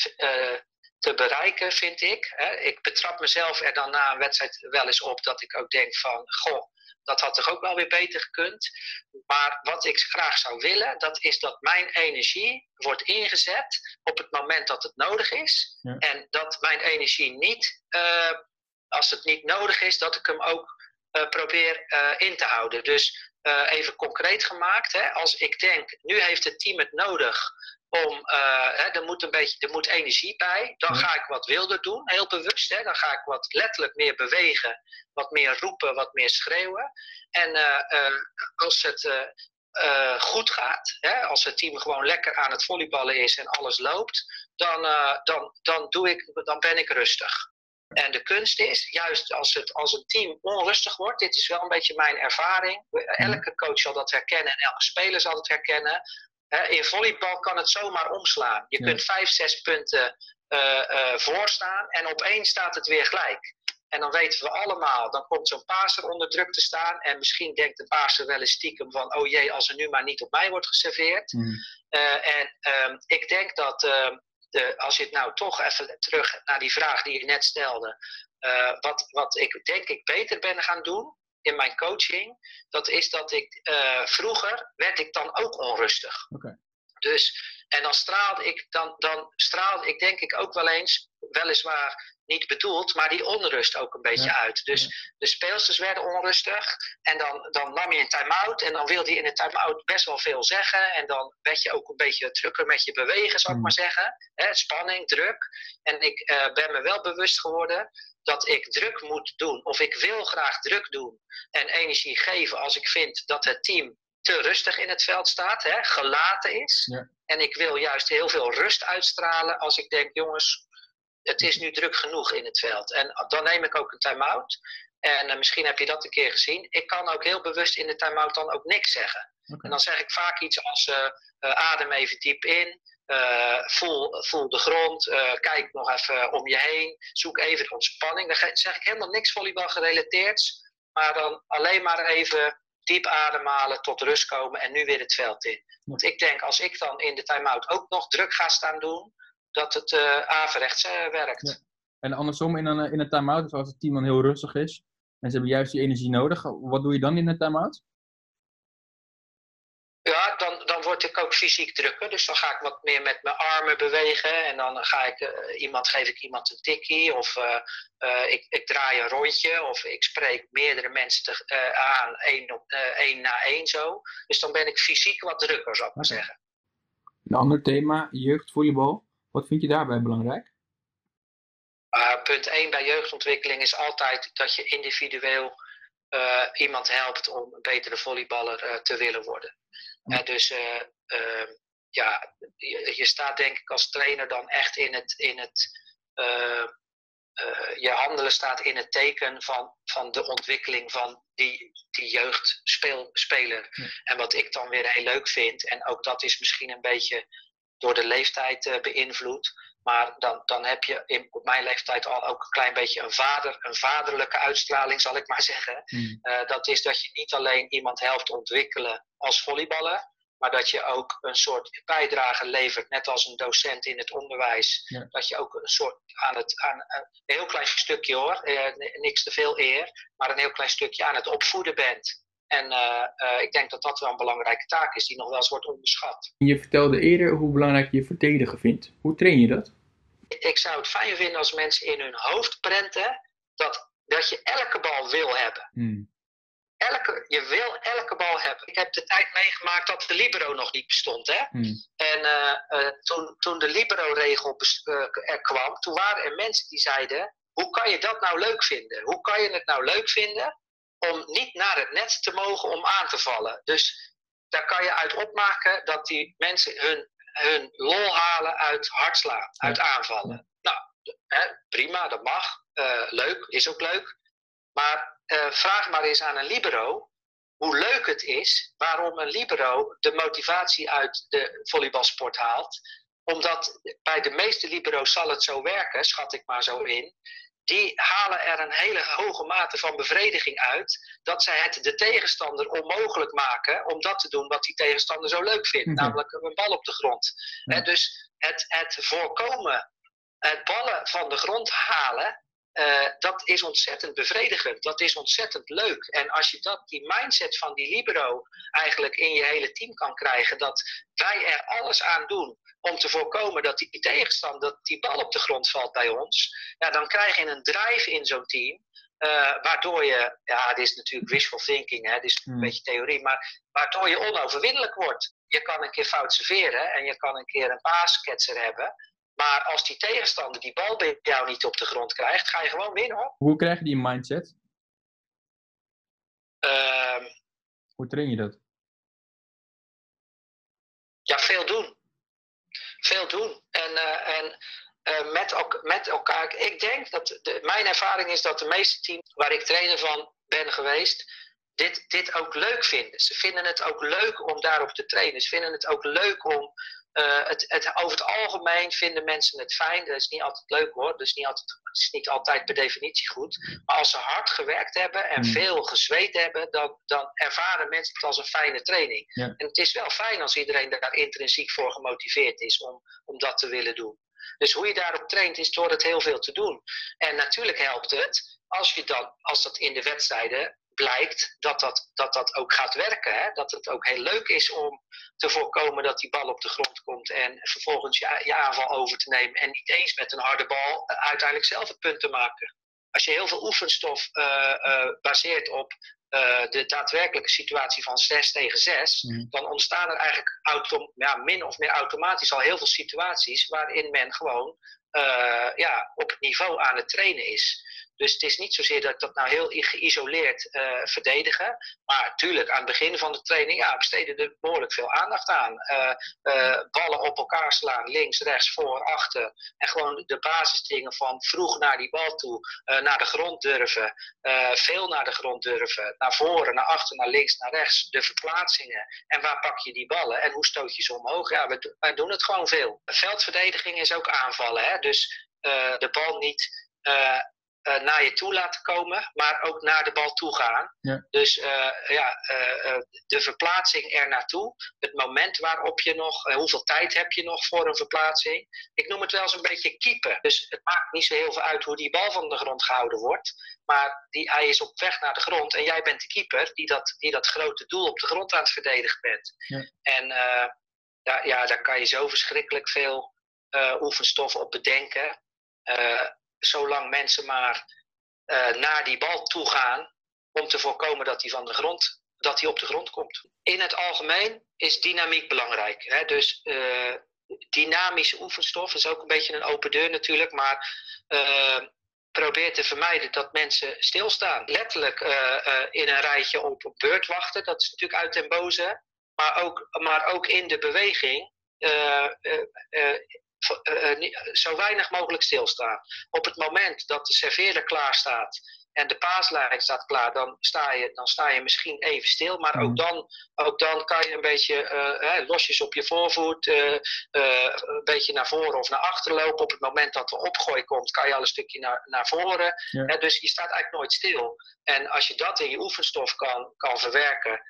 te bereiken, vind ik. Hè. Ik betrap mezelf er dan na een wedstrijd wel eens op dat ik ook denk van, goh, dat had toch ook wel weer beter gekund. Maar wat ik graag zou willen, dat is dat mijn energie wordt ingezet op het moment dat het nodig is. Ja. En dat mijn energie niet, uh, als het niet nodig is, dat ik hem ook uh, probeer uh, in te houden. Dus even concreet gemaakt, hè, als ik denk, nu heeft het team het nodig om, hè, er, moet een beetje, er moet energie bij. Dan ga ik wat wilder doen, heel bewust. Hè. Dan ga ik wat letterlijk meer bewegen, wat meer roepen, wat meer schreeuwen. En eh, eh, als het eh, eh, goed gaat, hè, als het team gewoon lekker aan het volleyballen is en alles loopt, dan, eh, dan, dan, doe ik, dan ben ik rustig. En de kunst is, juist als, het, als een team onrustig wordt, dit is wel een beetje mijn ervaring. Elke coach zal dat herkennen en elke speler zal het herkennen. In volleybal kan het zomaar omslaan. Je Ja. kunt vijf, zes punten eh eh voorstaan en opeens staat het weer gelijk. En dan weten we allemaal, dan komt zo'n paaser onder druk te staan. En misschien denkt de paaser wel eens stiekem van, oh jee, als er nu maar niet op mij wordt geserveerd. Mm. Uh, en um, ik denk dat uh, de, als je het nou toch even terug naar die vraag die je net stelde. Uh, wat, wat ik denk ik beter ben gaan doen in mijn coaching. Dat is dat ik vroeger werd ik dan ook onrustig. Okay. Dus, en dan straalde ik, dan, dan straalde ik denk ik ook wel eens, weliswaar niet bedoeld, maar die onrust ook een beetje Ja. uit. Dus de speelsters werden onrustig en dan, dan nam je een time-out en dan wilde je in een time-out best wel veel zeggen en dan werd je ook een beetje drukker met je bewegen, zou ik Mm. maar zeggen. Hè, spanning, druk. En ik uh, ben me wel bewust geworden dat ik druk moet doen of ik wil graag druk doen en energie geven als ik vind dat het team te rustig in het veld staat, hè, gelaten is. Ja. En ik wil juist heel veel rust uitstralen als ik denk, jongens, het is nu druk genoeg in het veld. En dan neem ik ook een time-out. En uh, misschien heb je dat een keer gezien. Ik kan ook heel bewust in de time-out dan ook niks zeggen. Okay. En dan zeg ik vaak iets als uh, uh, adem even diep in. Uh, voel, voel de grond. kijk nog even om je heen. Zoek even de ontspanning. Dan zeg ik helemaal niks volleybal gerelateerd. Maar dan alleen maar even diep ademhalen, tot rust komen en nu weer het veld in. Want ik denk, als ik dan in de time-out ook nog druk ga staan doen, dat het uh, averechts uh, werkt. Ja. En andersom in een, in een time-out, dus als het team dan heel rustig is en ze hebben juist die energie nodig, wat doe je dan in een time-out? Ja, dan, dan word ik ook fysiek drukker. Dus dan ga ik wat meer met mijn armen bewegen. En dan ga ik uh, iemand, geef ik iemand een tikkie. Of uh, ik, ik, draai een rondje. Of ik spreek meerdere mensen te, uh, aan, één, op, één na één zo. Dus dan ben ik fysiek wat drukker, zou ik maar zeggen. Een ander thema, jeugdvolleybal. Wat vind je daarbij belangrijk? Uh, punt 1 bij jeugdontwikkeling is altijd dat je individueel uh, iemand helpt om een betere volleyballer uh, te willen worden. dus ehm, ja, je, je, staat denk ik als trainer dan echt in het, in het je handelen staat in het teken van, van de ontwikkeling van die, die jeugdspeler. Ja. En wat ik dan weer heel leuk vind, en ook dat is misschien een beetje door de leeftijd beïnvloed, maar dan, dan heb je in, op mijn leeftijd al ook een klein beetje een, vader, een vaderlijke uitstraling, zal ik maar zeggen. Mm. Uh, dat is dat je niet alleen iemand helpt ontwikkelen als volleyballer, maar dat je ook een soort bijdrage levert, net als een docent in het onderwijs. Ja. Dat je ook een soort aan het, aan, een heel klein stukje hoor, niks te veel eer, maar een heel klein stukje aan het opvoeden bent. En uh, uh, ik denk dat dat wel een belangrijke taak is die nog wel eens wordt onderschat. Je vertelde eerder hoe belangrijk je verdedigen vindt. Hoe train je dat? Ik zou het fijn vinden als mensen in hun hoofd prenten dat, dat je elke bal wil hebben. Hmm. Elke, je wil elke bal hebben. Ik heb de tijd meegemaakt dat de libero nog niet bestond. Hè? Hmm. En uh, toen, toen de libero-regel er kwam, toen waren er mensen die zeiden: hoe kan je dat nou leuk vinden? Hoe kan je het nou leuk vinden om niet naar het net te mogen om aan te vallen. Dus daar kan je uit opmaken dat die mensen hun, hun lol halen uit hardslaan, uit aanvallen. Nou, hè, prima, dat mag. Uh, leuk, is ook leuk. Maar uh, vraag maar eens aan een libero hoe leuk het is waarom een libero de motivatie uit de volleybalsport haalt. Omdat bij de meeste libero's zal het zo werken, schat ik maar zo in, die halen er een hele hoge mate van bevrediging uit dat zij het de tegenstander onmogelijk maken om dat te doen wat die tegenstander zo leuk vindt, Mhm. namelijk een bal op de grond. Ja. Dus het, het voorkomen, het ballen van de grond halen, eh, dat is ontzettend bevredigend. Dat is ontzettend leuk. En als je dat, die mindset van die libero eigenlijk in je hele team kan krijgen, dat wij er alles aan doen om te voorkomen dat die tegenstander, dat die bal op de grond valt bij ons, ja, dan krijg je een drive in zo'n team. eh, waardoor je, ja, dit is natuurlijk wishful thinking, hè, dit is een Hmm. beetje theorie, maar waardoor je onoverwinnelijk wordt. Je kan een keer fout serveren en je kan een keer een paasketser hebben. Maar als die tegenstander die bal bij jou niet op de grond krijgt, ga je gewoon winnen hoor. Hoe krijg je die mindset? Ehm, Hoe train je dat? ja, veel doen. Veel doen. En, eh, en eh, met, elk- met elkaar. Ik denk dat de, mijn ervaring is dat de meeste teams waar ik trainer van ben geweest, dit, dit ook leuk vinden. Ze vinden het ook leuk om daarop te trainen. Ze vinden het ook leuk om. Eh, het, het, over het algemeen vinden mensen het fijn. Dat is niet altijd leuk hoor. Dat is niet altijd, het is niet altijd per definitie goed. Maar als ze hard gewerkt hebben en Hmm. veel gezweet hebben, dan, dan ervaren mensen het als een fijne training. Ja. En het is wel fijn als iedereen daar intrinsiek voor gemotiveerd is om, om dat te willen doen. Dus hoe je daarop traint is door het heel veel te doen. En natuurlijk helpt het als, je dan, als dat in de wedstrijden blijkt dat dat, dat, dat ook gaat werken. Hè? Dat het ook heel leuk is om te voorkomen dat die bal op de grond komt en vervolgens je, je aanval over te nemen. En niet eens met een harde bal eh, uiteindelijk zelf het punt te maken. Als je heel veel oefenstof eh, eh, baseert op de daadwerkelijke situatie van 6 tegen 6, Mhm. dan ontstaan er eigenlijk autom ja, min of meer automatisch al heel veel situaties waarin men gewoon ja, op het niveau aan het trainen is. Dus het is niet zozeer dat ik dat nou heel geïsoleerd eh, verdedigen. Maar natuurlijk, aan het begin van de training ja, besteden er behoorlijk veel aandacht aan. Eh, eh, ballen op elkaar slaan, links, rechts, voor, achter. En gewoon de basisdingen van vroeg naar die bal toe, naar de grond durven. veel naar de grond durven. Naar voren, naar achter, naar links, naar rechts. De verplaatsingen. En waar pak je die ballen? En hoe stoot je ze omhoog? Ja, wij doen het gewoon veel. Veldverdediging is ook aanvallen. Hè? Dus de bal niet eh, naar je toe laten komen, maar ook naar de bal toe gaan. Ja. Dus eh, ja, eh, de verplaatsing er naartoe, het moment waarop je nog, hoeveel tijd heb je nog voor een verplaatsing. Ik noem het wel eens een beetje keeper. Dus het maakt niet zo heel veel uit hoe die bal van de grond gehouden wordt. Maar die, hij is op weg naar de grond en jij bent de keeper die dat, die dat grote doel op de grond aan het verdedigen bent. Ja. En daar, ja, daar kan je zo verschrikkelijk veel oefenstof op bedenken. Zolang mensen maar eh, naar die bal toe gaan om te voorkomen dat hij van de grond dat hij op de grond komt. In het algemeen is dynamiek belangrijk. Hè? Dus eh, dynamische oefenstof is ook een beetje een open deur natuurlijk, maar probeer te vermijden dat mensen stilstaan. Letterlijk in een rijtje op een beurt wachten, dat is natuurlijk uit den boze. Maar ook, maar ook in de beweging zo weinig mogelijk stilstaan. Op het moment dat de serveerder klaar staat en de paaslijn staat klaar, dan sta je, dan sta je misschien even stil. Maar ook, mm. dan, ook dan kan je een beetje uh, losjes op je voorvoet, uh, een beetje naar voren of naar achter lopen. Op het moment dat de opgooi komt, kan je al een stukje naar, naar voren. Ja. dus je staat eigenlijk nooit stil. En als je dat in je oefenstof kan, kan verwerken,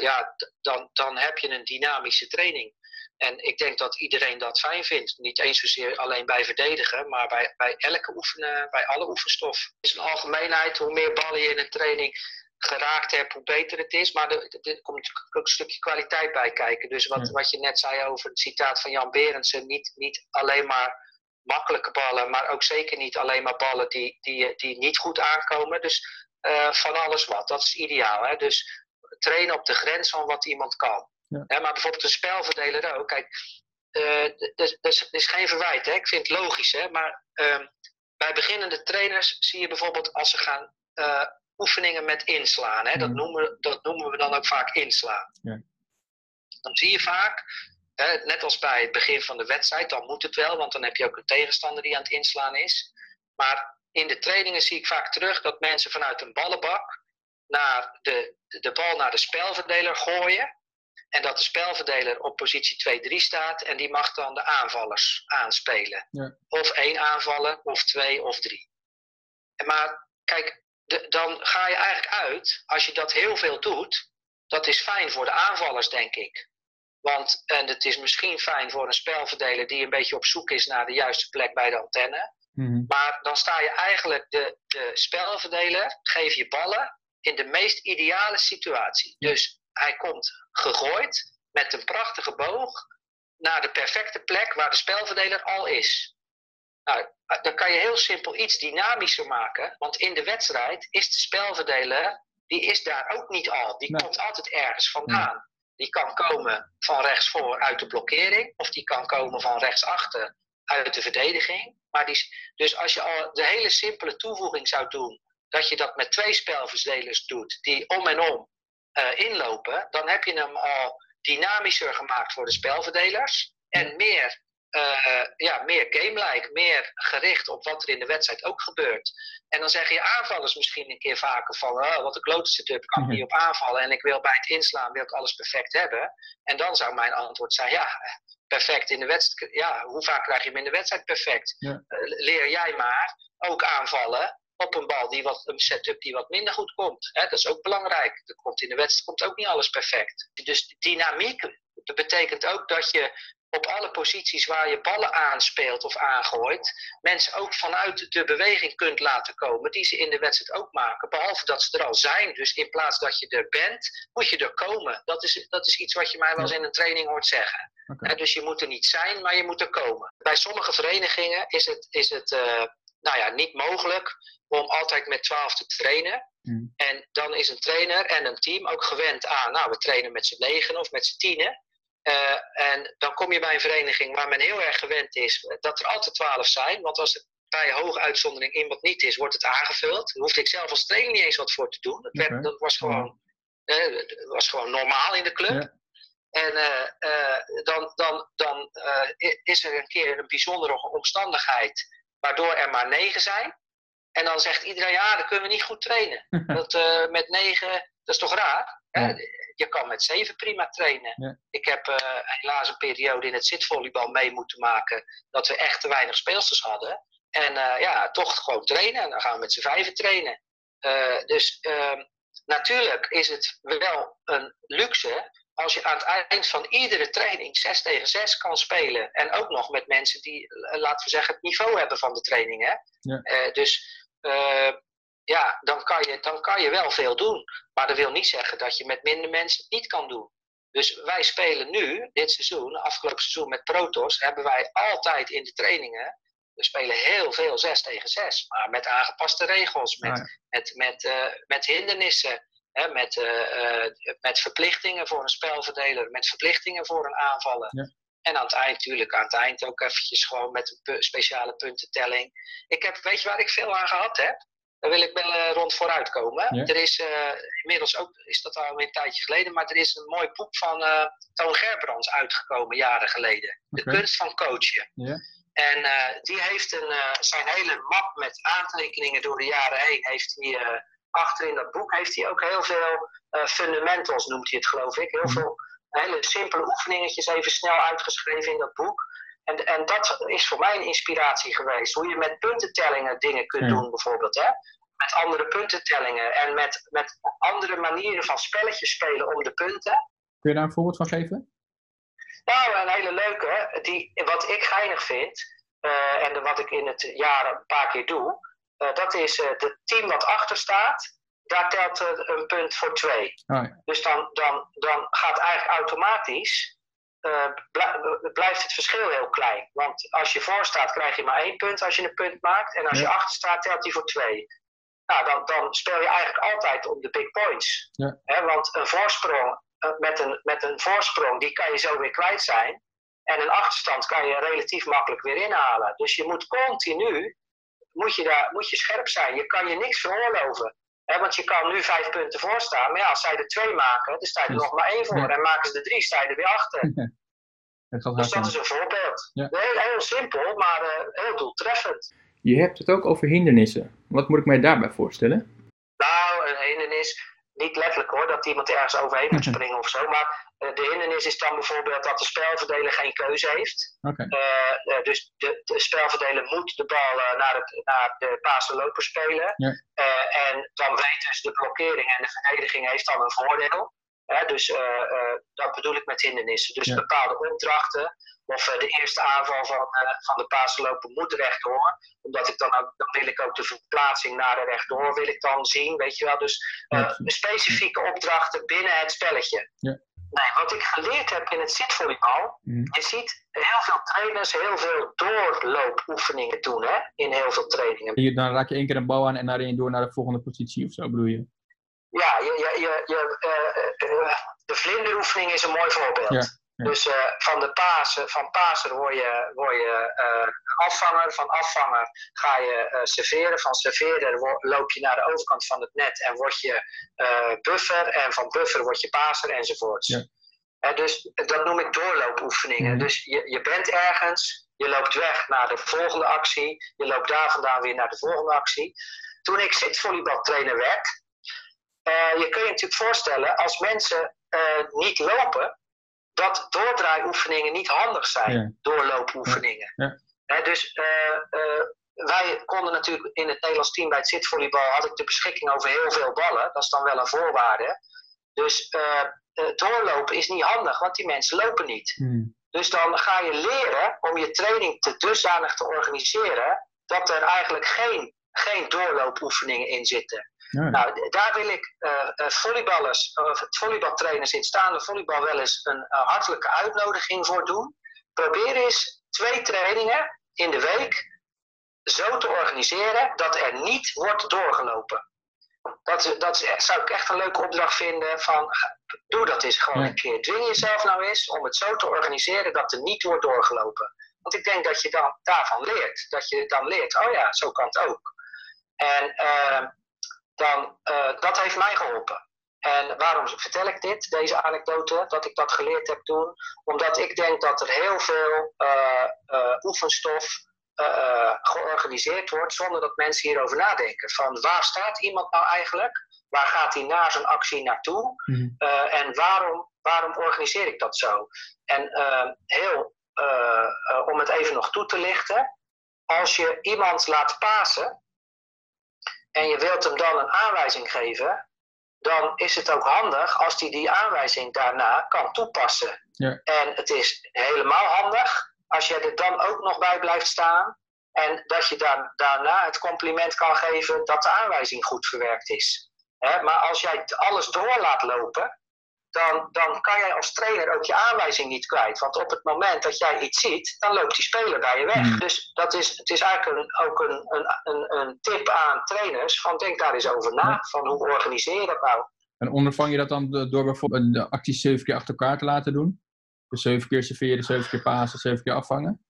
ja, dan, dan heb je een dynamische training. En ik denk dat iedereen dat fijn vindt. Niet eens zozeer alleen bij verdedigen, maar bij, bij elke oefenen, bij alle oefenstof. Het is een algemeenheid, hoe meer ballen je in een training geraakt hebt, hoe beter het is. Maar er, er komt natuurlijk ook een stukje kwaliteit bij kijken. Dus wat, wat je net zei over het citaat van Jan Berendsen, niet, niet alleen maar makkelijke ballen, maar ook zeker niet alleen maar ballen die, die, die niet goed aankomen. Dus uh, van alles wat, dat is ideaal. Hè? Dus trainen op de grens van wat iemand kan. Ja. maar bijvoorbeeld een spelverdeler ook. Kijk, uh, dat is geen verwijt. Hè? Ik vind het logisch. Hè? Maar uh, bij beginnende trainers zie je bijvoorbeeld als ze gaan uh, oefeningen met inslaan. Hè? Dat, mm. noemen, dat noemen we dan ook vaak inslaan. Ja. Dan zie je vaak, hè, net als bij het begin van de wedstrijd, dan moet het wel, want dan heb je ook een tegenstander die aan het inslaan is. Maar in de trainingen zie ik vaak terug dat mensen vanuit een ballenbak naar de, de bal naar de spelverdeler gooien. En dat de spelverdeler op positie 2-3 staat en die mag dan de aanvallers aanspelen. Ja. Of één aanvallen, of twee, of drie. Maar kijk, de, dan ga je eigenlijk uit, als je dat heel veel doet, dat is fijn voor de aanvallers, denk ik. Want, en het is misschien fijn voor een spelverdeler die een beetje op zoek is naar de juiste plek bij de antenne. Mhm. Maar dan sta je eigenlijk de, de spelverdeler, geef je ballen in de meest ideale situatie. Dus hij komt gegooid met een prachtige boog naar de perfecte plek waar de spelverdeler al is. Nou, dan kan je heel simpel iets dynamischer maken, want in de wedstrijd is de spelverdeler, die is daar ook niet al. Die komt altijd ergens vandaan. Die kan komen van rechtsvoor uit de blokkering, of die kan komen van rechtsachter uit de verdediging. Maar die, dus als je al de hele simpele toevoeging zou doen, dat je dat met twee spelverdelers doet, die om en om uh, inlopen, dan heb je hem al dynamischer gemaakt voor de spelverdelers. En meer, uh, ja, meer game-like, meer gericht op wat er in de wedstrijd ook gebeurt. En dan zeggen je aanvallers misschien een keer vaker van, oh, wat een klote setup, kan ik mhm. niet op aanvallen. En ik wil bij het inslaan, wil ik alles perfect hebben. En dan zou mijn antwoord zijn, ja, perfect in de wedstrijd. Ja, hoe vaak krijg je hem in de wedstrijd perfect? leer jij maar ook aanvallen op een bal die wat, een setup die wat minder goed komt. Hè? Dat is ook belangrijk. Er komt in de wedstrijd komt ook niet alles perfect. Dus dynamiek dat betekent ook dat je op alle posities waar je ballen aanspeelt of aangooit, mensen ook vanuit de beweging kunt laten komen die ze in de wedstrijd ook maken. Behalve dat ze er al zijn. Dus in plaats dat je er bent, moet je er komen. Dat is, dat is iets wat je mij wel eens in een training hoort zeggen. dus je moet er niet zijn, maar je moet er komen. Bij sommige verenigingen is het, is het uh, nou ja, niet mogelijk om altijd met 12 te trainen. Hmm. En dan is een trainer en een team ook gewend aan, nou, we trainen met z'n negen of met z'n tienen. Uh, en dan kom je bij een vereniging waar men heel erg gewend is dat er altijd 12 zijn. Want als er bij hoge uitzondering iemand niet is, wordt het aangevuld. Daar hoefde ik zelf als trainer niet eens wat voor te doen. Dat, werd, dat was, gewoon, uh, dat was gewoon normaal in de club. En uh, dan, dan, dan is er een keer een bijzondere omstandigheid waardoor er maar negen zijn. En dan zegt iedereen, ja, dan kunnen we niet goed trainen. dat, uh, met negen, dat is toch raar? Je kan met zeven prima trainen. Ik heb uh, helaas een periode in het zitvolleybal mee moeten maken dat we echt te weinig speelsters hadden. En uh, ja, toch gewoon trainen. En dan gaan we met z'n vijven trainen. dus ehm, natuurlijk is het wel een luxe als je aan het eind van iedere training 6 tegen 6 kan spelen. En ook nog met mensen die, laten we zeggen, het niveau hebben van de training. Hè? Ja. dus uh, ja, dan kan, je, dan kan je wel veel doen. Maar dat wil niet zeggen dat je met minder mensen het niet kan doen. Dus wij spelen nu, dit seizoen, afgelopen seizoen met Protos, hebben wij altijd in de trainingen. We spelen heel veel 6 tegen 6, maar met aangepaste regels, met, met, met, uh, met hindernissen, hè, met, uh, met verplichtingen voor een spelverdeler, met verplichtingen voor een aanvaller. Ja. En aan het eind, natuurlijk, aan het eind ook eventjes gewoon met een speciale puntentelling. Ik heb, weet je waar ik veel aan gehad heb? Daar wil ik wel eh, rond vooruit komen. Ja. Er is eh, inmiddels ook, is dat al een tijdje geleden, maar er is een mooi boek van eh, Toon Gerbrands uitgekomen jaren geleden. De kunst van coachen. Ja. En eh, die heeft een, eh, zijn hele map met aantekeningen door de jaren heen, heeft hij eh, achter in dat boek heeft hij ook heel veel eh, fundamentals, noemt hij het geloof ik. Heel Mhm. veel hele simpele oefeningetjes even snel uitgeschreven in dat boek. En, en dat is voor mij een inspiratie geweest. Hoe je met puntentellingen dingen kunt Ja. doen bijvoorbeeld. Hè? Met andere puntentellingen en met, met andere manieren van spelletjes spelen om de punten. Kun je daar een voorbeeld van geven? Nou, een hele leuke, die, wat ik geinig vind, eh, en wat ik in het jaar een paar keer doe, dat is eh het team wat achter staat, daar telt eh, een punt voor twee. Oh, ja. Dus dan, dan, dan gaat eigenlijk automatisch, eh, blij- blijft het verschil heel klein. Want als je voor staat, krijg je maar één punt als je een punt maakt, en als Ja. je achter staat, telt die voor twee. Nou, dan, dan speel je eigenlijk altijd om de big points. Ja. Want een voorsprong, eh, met, een, met een voorsprong, die kan je zo weer kwijt zijn. En een achterstand kan je relatief makkelijk weer inhalen. Dus je moet continu, moet je, daar, moet je scherp zijn. Je kan je niks veroorloven. Hè, want je kan nu vijf punten voor staan. Maar ja, als zij er twee maken, dan sta je er Dus- nog maar één voor. ja. En maken ze er drie, sta je er weer achter. Dat Dus dat is een voorbeeld. Ja. Heel, heel simpel, maar eh, heel doeltreffend. Je hebt het ook over hindernissen. Wat moet ik mij daarbij voorstellen? Nou, een hindernis, niet letterlijk hoor, dat iemand ergens overheen moet springen of zo. Maar de hindernis is dan bijvoorbeeld dat de spelverdeler geen keuze heeft. Eh, eh, dus de, de spelverdeler moet de bal eh, naar, het, naar de paas en loper spelen. En dan weet dus de blokkering en de verdediging heeft dan een voordeel. Dus dat bedoel ik met hindernissen. Dus bepaalde opdrachten. Of de eerste aanval van, van de paas en loper moet rechtdoor. Omdat ik dan ook, dan wil ik ook de verplaatsing naar de rechtdoor wil ik dan zien. Weet je wel. Dus specifieke opdrachten binnen het spelletje. Ja. Nee, wat ik geleerd heb in het zitvolleybal. Mhm. Je ziet heel veel trainers heel veel doorloopoefeningen doen hè, in heel veel trainingen. Je- Dan raak je één keer een bal aan en daarin door naar de volgende positie of zo bedoel je? Ja, je, je, je, je, eh, eh, de vlinderoefening is een mooi voorbeeld. Ja, ja. Dus eh, van de Pasen, van Paser word je, word je eh, afvanger, van afvanger ga je eh, serveren, van serveerder wo- loop je naar de overkant van het net en word je buffer en van buffer word je Paser enzovoorts. Ja. Eh, dus dat noem ik doorloopoefeningen. Mhm. Dus je, je bent ergens, je loopt weg naar de volgende actie, je loopt daar vandaan weer naar de volgende actie. Toen ik zitvolleybaltrainer werd, je kun je natuurlijk voorstellen, als mensen niet lopen, dat doordraaioefeningen niet handig zijn. Ja. Doorloopoefeningen. Ja. Dus eh, eh, wij konden natuurlijk in het Nederlands team bij het zitvolleybal had ik de beschikking over heel veel ballen. Dat is dan wel een voorwaarde. Dus eh, doorlopen is niet handig, want die mensen lopen niet. Hmm. Dus dan ga je leren om je training te dusdanig te organiseren dat er eigenlijk geen, geen doorloopoefeningen in zitten. Ja. Nou, daar wil ik eh, eh, volleyballers, of volleybaltrainers in staande volleybal wel eens een eh, hartelijke uitnodiging voor doen. Probeer eens twee trainingen in de week zo te organiseren dat er niet wordt doorgelopen. Dat, dat zou ik echt een leuke opdracht vinden van doe dat eens gewoon een keer. Dwing jezelf nou eens om het zo te organiseren dat er niet wordt doorgelopen. Want ik denk dat je dan daarvan leert. Dat je dan leert, oh ja, zo kan het ook. En eh, dan, eh, dat heeft mij geholpen. En waarom vertel ik dit, deze anekdote, dat ik dat geleerd heb toen? Omdat ik denk dat er heel veel eh, eh, oefenstof georganiseerd wordt zonder dat mensen hierover nadenken. Van waar staat iemand nou eigenlijk? Waar gaat hij na zijn actie naartoe? Mhm. En waarom, waarom organiseer ik dat zo? En heel, om het even nog toe te lichten, als je iemand laat pasen en je wilt hem dan een aanwijzing geven, dan is het ook handig als hij die aanwijzing daarna kan toepassen. Ja. En het is helemaal handig als je er dan ook nog bij blijft staan en dat je daar, daarna het compliment kan geven dat de aanwijzing goed verwerkt is. Maar als jij alles door laat lopen, dan, dan kan jij als trainer ook je aanwijzing niet kwijt. Want op het moment dat jij iets ziet, dan loopt die speler bij je weg. Hmm. Dus dat is, het is eigenlijk een, ook een, een, een, een tip aan trainers: van denk daar eens over na. Van hoe organiseer je dat nou? En ondervang je dat dan do- door bijvoorbeeld de acties zeven keer achter elkaar te laten doen? Dus zeven keer serveren, zeven keer pasen, zeven keer afvangen?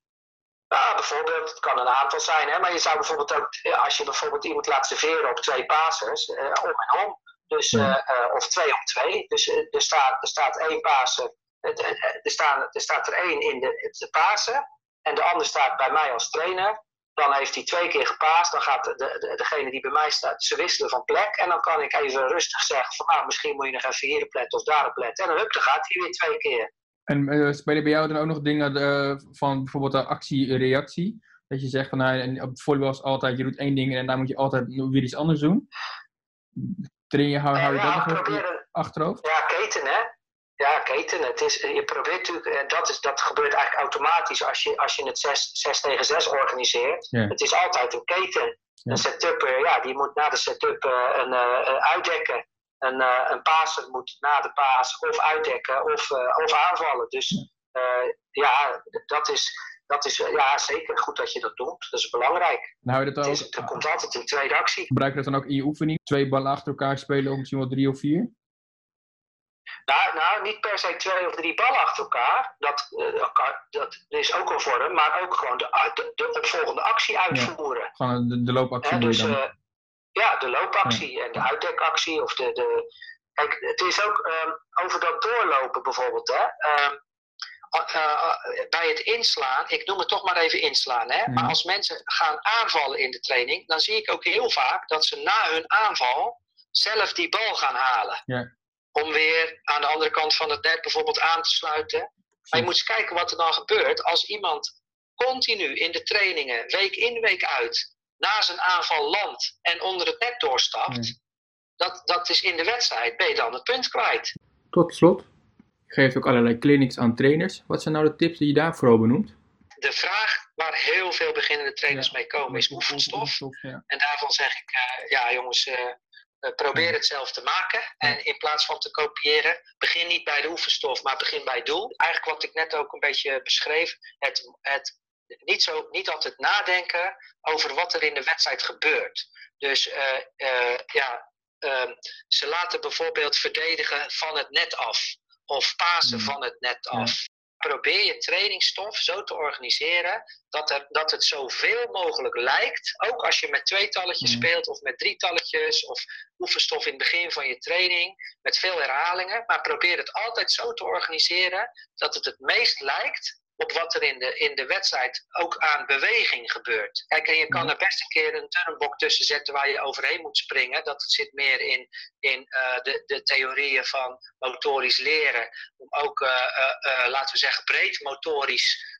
Ja, bijvoorbeeld, het kan een aantal zijn, hè, maar je zou bijvoorbeeld ook, als je bijvoorbeeld iemand laat serveren op twee pasers, uh, om en om, dus, uh, of twee om twee, dus er, staat, er staat één paser, er, staan, er staat er één in de, de pasen en de ander staat bij mij als trainer. Dan heeft hij twee keer gepaast. Dan gaat de, de, degene die bij mij staat, ze wisselen van plek. En dan kan ik even rustig zeggen van nou, misschien moet je nog even hier een plet of daar een plet. En dan, hup, dan gaat hij weer twee keer. En uh, spelen bij jou dan ook nog dingen uh, van bijvoorbeeld de actie-reactie? Dat je zegt van nou, op het volleybal is altijd, je doet één ding en daar moet je altijd weer iets anders doen. Train je, hou, hou je ja, dat nog achterhoofd? Ja, keten hè. Ja, keten. Het is, je probeert natuurlijk, en dat, is, dat gebeurt eigenlijk automatisch als je, als je het 6 tegen 6 organiseert. Ja. Het is altijd een keten. Ja. Een setup, ja, die moet na de setup uh, een, uh, uitdekken. Een, een paser moet na de paas of uitdekken of, of aanvallen. Dus ja, dat is, dat is ja, zeker goed dat je dat doet. Dat is belangrijk. Nou, dat, ook, is, er komt altijd een tweede actie. Gebruik je dat dan ook in je oefening? Twee ballen achter elkaar spelen, of misschien wel drie of vier? Nou, nou, niet per se twee of drie ballen achter elkaar. Dat, uh, dat is ook een vorm, maar ook gewoon de, de, de opvolgende actie uitvoeren. Ja, gewoon de, de loopactie. Ja, dus, dan. uh, ja, de loopactie ja. en de uitdekactie. Of de, de... Kijk, het is ook um, over dat doorlopen bijvoorbeeld. Hè? Um, uh, bij het inslaan, ik noem het toch maar even inslaan. Hè? Mm. Maar als mensen gaan aanvallen in de training, dan zie ik ook heel vaak dat ze na hun aanval zelf die bal gaan halen. Om weer aan de andere kant van het net bijvoorbeeld aan te sluiten. Maar je moet eens kijken wat er dan gebeurt als iemand continu in de trainingen, week in, week uit, na zijn aanval landt en onder het net doorstapt. Dat, dat is in de wedstrijd, ben je dan het punt kwijt. Tot slot, geeft ook allerlei clinics aan trainers. Wat zijn nou de tips die je daar vooral benoemt? De vraag waar heel veel beginnende trainers Ja. mee komen is oefenstof. Ja. En daarvan zeg ik, uh, ja jongens, uh, uh, probeer het zelf te maken. En in plaats van te kopiëren, begin niet bij de oefenstof, maar begin bij het doel. Eigenlijk wat ik net ook een beetje beschreef, het, het niet, zo, niet altijd nadenken over wat er in de wedstrijd gebeurt. Dus uh, ja, ehm, ze laten bijvoorbeeld verdedigen van het net af. Of pasen Mm. van het net af. Probeer je trainingsstof zo te organiseren dat, er, dat het zoveel mogelijk lijkt. Ook als je met tweetalletjes Mm. speelt of met drietalletjes of oefenstof in het begin van je training met veel herhalingen. Maar probeer het altijd zo te organiseren dat het het meest lijkt op wat er in de, in de wedstrijd ook aan beweging gebeurt. Kijk, en je kan er best een keer een turnbok tussen zetten waar je overheen moet springen. Dat zit meer in, in uh, de, de theorieën van motorisch leren. Om ook, uh, uh, laten we zeggen, breed motorisch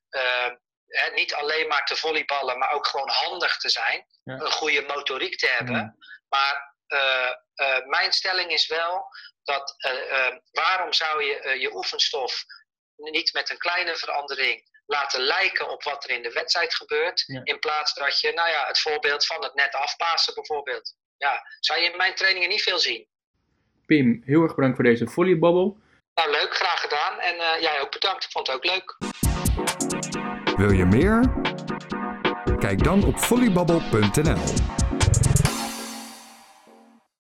Hè, niet alleen maar te volleyballen, maar ook gewoon handig te zijn. Ja. Een goede motoriek te hebben. Ja. Maar mijn stelling is wel dat waarom zou je je oefenstof niet met een kleine verandering laten lijken op wat er in de wedstrijd gebeurt. Ja. In plaats dat je, nou ja, het voorbeeld van het net afpassen bijvoorbeeld. Ja, zou je in mijn trainingen niet veel zien. Pim, heel erg bedankt voor deze volleybabbel. Nou, leuk, graag gedaan. En jij ook bedankt, ik vond het ook leuk. Wil je meer? Kijk dan op volleybabbel.nl